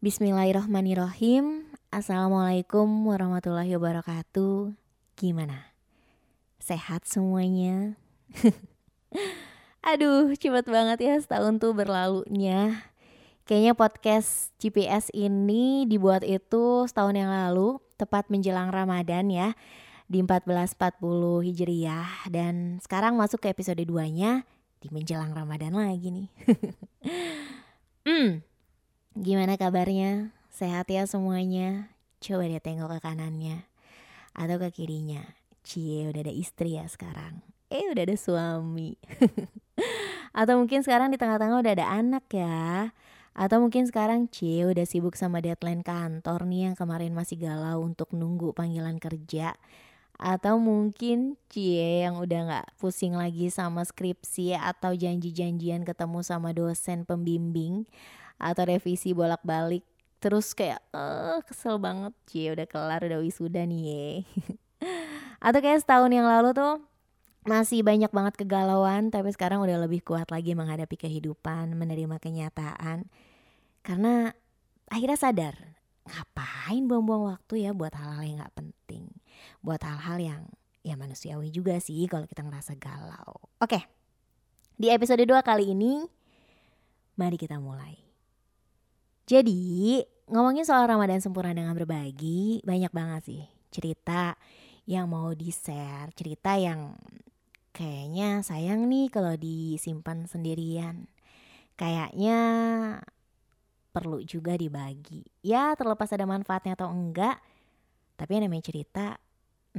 Bismillahirrahmanirrahim. Assalamualaikum warahmatullahi wabarakatuh. Gimana? Sehat semuanya? Aduh cepet banget ya setahun tuh berlalunya. Kayaknya podcast GPS ini dibuat itu setahun yang lalu Tepat menjelang Ramadan ya Di 1440 Hijriyah Dan sekarang masuk ke episode 2-nya Di menjelang Ramadan lagi nih. Hmm, gimana kabarnya? Sehat ya semuanya? Coba dia tengok ke kanannya atau ke kirinya. Cie, udah ada istri ya sekarang. Eh, udah ada suami. atau mungkin sekarang di tengah-tengah udah ada anak ya. Atau mungkin sekarang Cie udah sibuk sama deadline kantor nih yang kemarin masih galau untuk nunggu panggilan kerja. Atau mungkin Cie yang udah gak pusing lagi sama skripsi atau janji-janjian ketemu sama dosen pembimbing atau revisi bolak-balik. Terus kayak eh kesel banget. Cie udah kelar udah wisuda nih ye. atau kayak setahun yang lalu tuh masih banyak banget kegalauan tapi sekarang udah lebih kuat lagi menghadapi kehidupan menerima kenyataan. Karena akhirnya sadar ngapain buang-buang waktu ya buat hal-hal yang gak penting? Buat hal-hal yang ya manusiawi juga sih kalau kita ngerasa galau. Oke di episode 2 kali ini mari kita mulai jadi ngomongin soal Ramadan sempurna dengan berbagi banyak banget sih cerita yang mau di share, cerita yang kayaknya sayang nih kalau disimpan sendirian. Kayaknya perlu juga dibagi. Ya terlepas ada manfaatnya atau enggak, tapi yang namanya cerita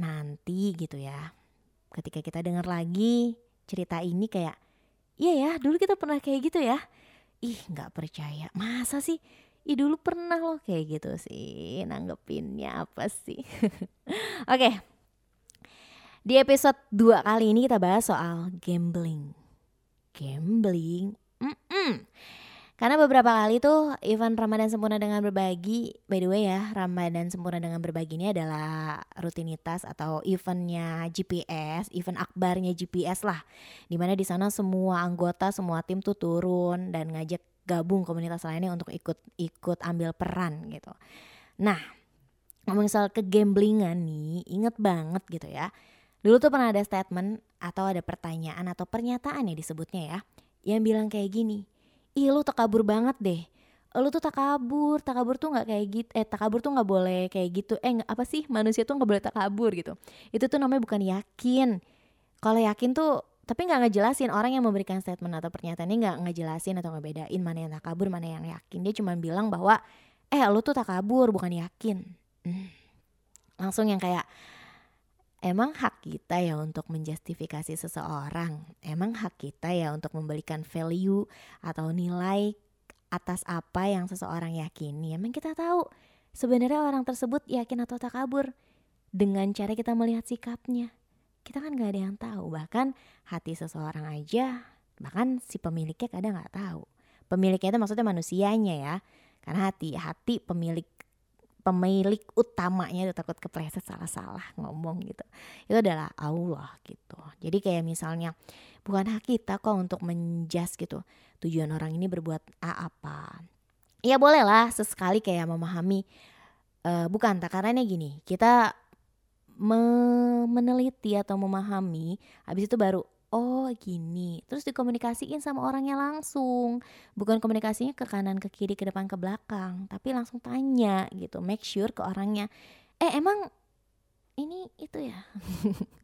nanti gitu ya. Ketika kita dengar lagi cerita ini kayak, iya ya dulu kita pernah kayak gitu ya ih nggak percaya. Masa sih? Ih dulu pernah loh kayak gitu sih. Nanggepinnya apa sih? Oke. Di episode 2 kali ini kita bahas soal gambling. Gambling mm -mm. Karena beberapa kali tuh event Ramadan Sempurna dengan Berbagi By the way ya Ramadan Sempurna dengan Berbagi ini adalah rutinitas atau eventnya GPS Event akbarnya GPS lah Di mana di sana semua anggota, semua tim tuh turun dan ngajak gabung komunitas lainnya untuk ikut ikut ambil peran gitu. Nah, ngomong soal kegamblingan nih, inget banget gitu ya. Dulu tuh pernah ada statement atau ada pertanyaan atau pernyataan ya disebutnya ya, yang bilang kayak gini, ih lu takabur banget deh. Lu tuh takabur takabur tuh nggak kayak gitu eh takabur tuh nggak boleh kayak gitu. Eh gak, apa sih? Manusia tuh nggak boleh takabur gitu. Itu tuh namanya bukan yakin. Kalau yakin tuh tapi nggak ngejelasin. Orang yang memberikan statement atau pernyataan ini nggak ngejelasin atau ngebedain mana yang takabur mana yang yakin. Dia cuma bilang bahwa eh lu tuh takabur bukan yakin. Hmm. langsung yang kayak Emang hak kita ya untuk menjustifikasi seseorang? Emang hak kita ya untuk memberikan value atau nilai atas apa yang seseorang yakini? Emang kita tahu sebenarnya orang tersebut yakin atau tak kabur dengan cara kita melihat sikapnya. Kita kan gak ada yang tahu, bahkan hati seseorang aja, bahkan si pemiliknya kadang gak tahu. Pemiliknya itu maksudnya manusianya ya, karena hati hati pemilik pemilik utamanya itu takut kepleset salah-salah ngomong gitu. Itu adalah Allah gitu. Jadi kayak misalnya bukan hak kita kok untuk menjas gitu? Tujuan orang ini berbuat A apa? Ya boleh lah sesekali kayak memahami uh, bukan takarannya gini kita me meneliti atau memahami habis itu baru oh gini. Terus dikomunikasiin sama orangnya langsung. Bukan komunikasinya ke kanan ke kiri ke depan ke belakang. Tapi langsung tanya gitu. Make sure ke orangnya eh emang ini itu ya?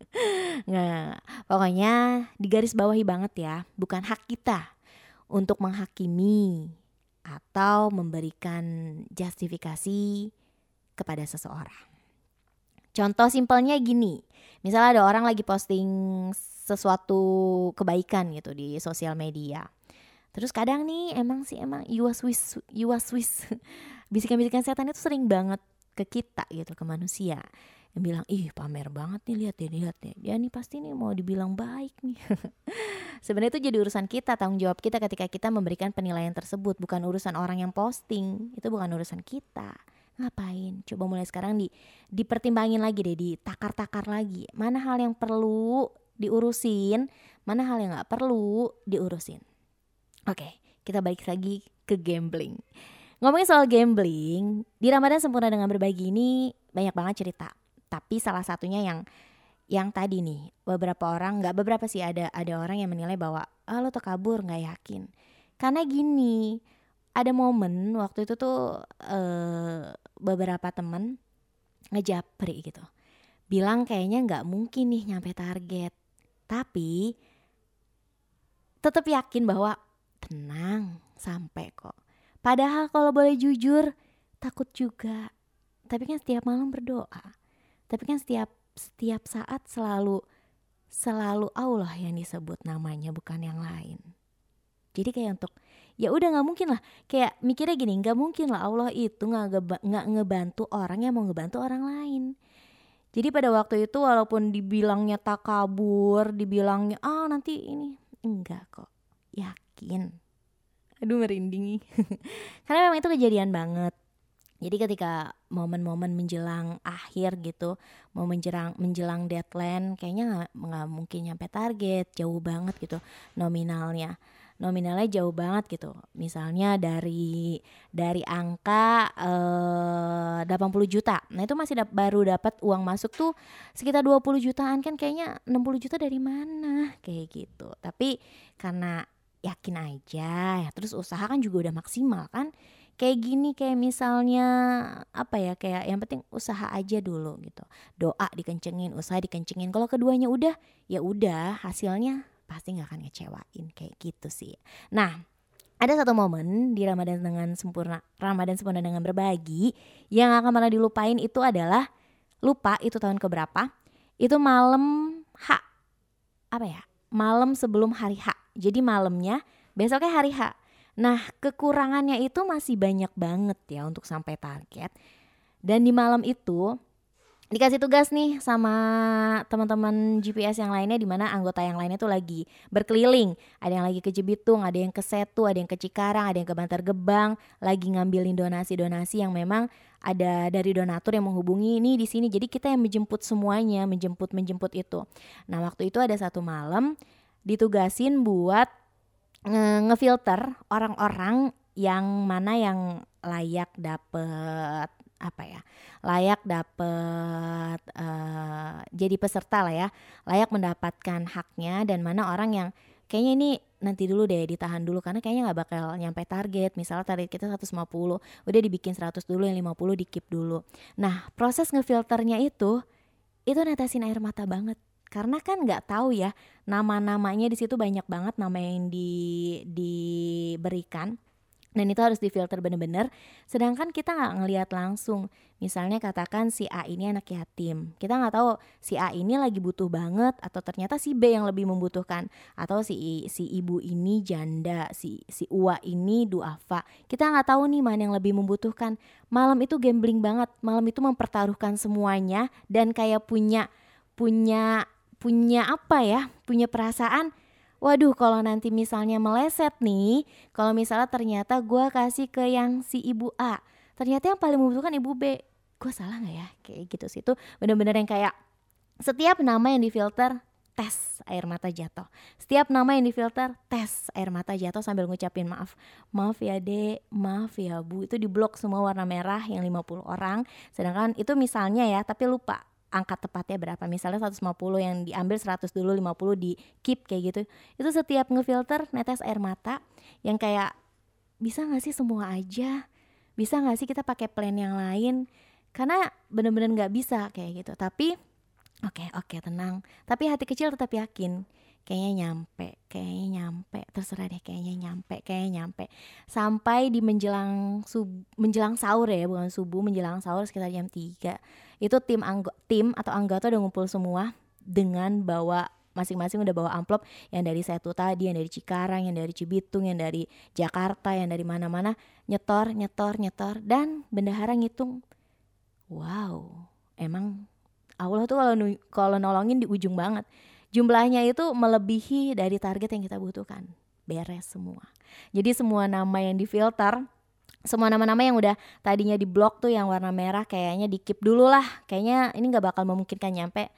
Nggak pokoknya digaris bawahi banget ya. Bukan hak kita untuk menghakimi atau memberikan justifikasi kepada seseorang. Contoh simpelnya gini. Misalnya ada orang lagi posting sesuatu kebaikan gitu di sosial media. Terus kadang nih emang sih emang yuas-wis yuas-wis bisikan-bisikan setan itu sering banget ke kita gitu ke manusia. Yang bilang ih pamer banget nih lihat deh lihat deh dia nih pasti nih mau dibilang baik nih. Sebenarnya itu jadi urusan kita tanggung jawab kita ketika kita memberikan penilaian tersebut. Bukan urusan orang yang posting itu bukan urusan kita. Ngapain? Coba mulai sekarang di dipertimbangin lagi deh ditakar-takar lagi. Mana hal yang perlu diurusin, mana hal yang gak perlu diurusin. Oke, kita balik lagi ke gambling. ngomongin soal gambling di Ramadan sempurna dengan berbagi ini banyak banget cerita. Tapi salah satunya yang yang tadi nih beberapa orang nggak beberapa sih ada ada orang yang menilai bahwa ah lo kabur nggak yakin. Karena gini ada momen waktu itu tuh uh, beberapa temen ngejapri gitu. Bilang kayaknya nggak mungkin nih nyampe target tapi tetap yakin bahwa tenang sampai kok padahal kalau boleh jujur takut juga tapi kan setiap malam berdoa tapi kan setiap setiap saat selalu selalu Allah yang disebut namanya bukan yang lain. Jadi kayak untuk ya udah nggak mungkin lah kayak mikirnya gini nggak mungkin lah Allah itu nggak nggak ngebantu orang yang mau ngebantu orang lain. Jadi pada waktu itu walaupun dibilangnya takabur, dibilangnya ah nanti ini enggak kok yakin. Aduh merinding Karena memang itu kejadian banget jadi ketika momen-momen menjelang akhir gitu, mau menjelang menjelang deadline, kayaknya nggak mungkin nyampe target, jauh banget gitu nominalnya. Nominalnya jauh banget gitu. Misalnya dari dari angka eh, 80 juta. Nah, itu masih dap baru dapat uang masuk tuh sekitar 20 jutaan kan kayaknya 60 juta dari mana? Kayak gitu. Tapi karena yakin aja ya, terus usaha kan juga udah maksimal kan kayak gini kayak misalnya apa ya kayak yang penting usaha aja dulu gitu doa dikencengin usaha dikencengin kalau keduanya udah ya udah hasilnya pasti nggak akan ngecewain kayak gitu sih. Nah ada satu momen di Ramadan dengan sempurna Ramadan sempurna dengan berbagi yang akan malah dilupain itu adalah lupa itu tahun keberapa? Itu malam H apa ya? Malam sebelum hari H. Jadi malamnya besoknya hari H. Nah, kekurangannya itu masih banyak banget ya untuk sampai target. Dan di malam itu dikasih tugas nih sama teman-teman GPS yang lainnya di mana anggota yang lainnya tuh lagi berkeliling. Ada yang lagi ke Jebitung, ada yang ke Setu, ada yang ke Cikarang, ada yang ke Bantar Gebang, lagi ngambilin donasi-donasi yang memang ada dari donatur yang menghubungi ini di sini. Jadi kita yang menjemput semuanya, menjemput menjemput itu. Nah, waktu itu ada satu malam ditugasin buat ngefilter orang-orang yang mana yang layak dapet apa ya layak dapet uh, jadi peserta lah ya layak mendapatkan haknya dan mana orang yang kayaknya ini nanti dulu deh ditahan dulu karena kayaknya nggak bakal nyampe target. Misalnya target kita 150 udah dibikin 100 dulu yang 50 di keep dulu. Nah proses ngefilternya itu itu netesin air mata banget. Karena kan nggak tahu ya nama-namanya di situ banyak banget nama yang di diberikan dan itu harus difilter bener-bener. Sedangkan kita nggak ngelihat langsung. Misalnya katakan si A ini anak yatim. Kita nggak tahu si A ini lagi butuh banget atau ternyata si B yang lebih membutuhkan. Atau si si ibu ini janda si si Uwa ini duafa. Kita nggak tahu nih mana yang lebih membutuhkan. Malam itu gambling banget. Malam itu mempertaruhkan semuanya dan kayak punya punya punya apa ya? Punya perasaan waduh kalau nanti misalnya meleset nih kalau misalnya ternyata gue kasih ke yang si ibu A ternyata yang paling membutuhkan ibu B gue salah nggak ya kayak gitu sih itu bener-bener yang kayak setiap nama yang difilter tes air mata jatuh. Setiap nama yang difilter, tes air mata jatuh sambil ngucapin maaf. Maaf ya dek, maaf ya bu. Itu di blok semua warna merah yang 50 orang. Sedangkan itu misalnya ya, tapi lupa angka tepatnya berapa? Misalnya 150 yang diambil 100 dulu 50 di keep kayak gitu. Itu setiap ngefilter netes air mata yang kayak bisa gak sih semua aja? Bisa gak sih kita pakai plan yang lain? Karena bener-bener nggak bisa kayak gitu. Tapi oke okay, oke okay, tenang. Tapi hati kecil tetap yakin kayaknya nyampe kayaknya nyampe. Terserah deh kayaknya nyampe kayaknya nyampe. Sampai di menjelang sub menjelang sahur ya bukan subuh menjelang sahur sekitar jam 3 itu tim anggo tim atau anggota udah ngumpul semua dengan bawa masing-masing udah bawa amplop. Yang dari Setu tadi, yang dari Cikarang, yang dari Cibitung, yang dari Jakarta, yang dari mana-mana. Nyetor, nyetor, nyetor. Dan bendahara ngitung. Wow, emang Allah tuh kalau kalau nolongin di ujung banget jumlahnya itu melebihi dari target yang kita butuhkan. Beres semua. Jadi semua nama yang difilter semua nama-nama yang udah tadinya di blok tuh yang warna merah kayaknya di keep dulu lah. Kayaknya ini nggak bakal memungkinkan nyampe.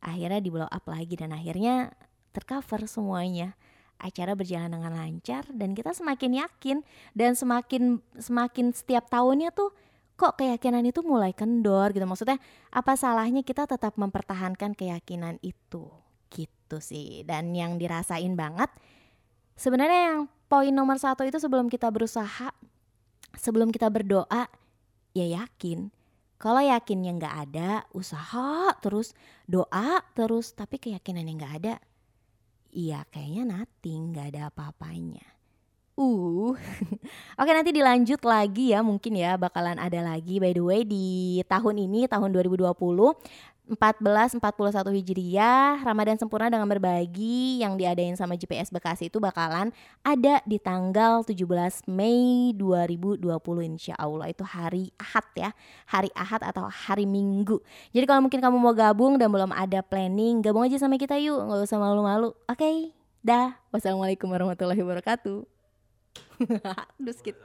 Akhirnya di blow up lagi dan akhirnya tercover semuanya. Acara berjalan dengan lancar dan kita semakin yakin dan semakin semakin setiap tahunnya tuh kok keyakinan itu mulai kendor gitu. Maksudnya apa salahnya kita tetap mempertahankan keyakinan itu gitu sih. Dan yang dirasain banget sebenarnya yang poin nomor satu itu sebelum kita berusaha sebelum kita berdoa ya yakin. Kalau yakinnya nggak ada usaha terus doa terus tapi keyakinan yang nggak ada Iya kayaknya nothing nggak ada apa-apanya. Uh, oke nanti dilanjut lagi ya mungkin ya bakalan ada lagi. By the way di tahun ini tahun 2020 1441 Hijriah Ramadan sempurna dengan berbagi yang diadain sama GPS Bekasi itu bakalan ada di tanggal 17 Mei 2020 insya Allah. Itu hari Ahad ya hari Ahad atau hari Minggu. Jadi kalau mungkin kamu mau gabung dan belum ada planning gabung aja sama kita yuk nggak usah malu-malu. Oke okay, dah. Wassalamualaikum warahmatullahi wabarakatuh. Duh skit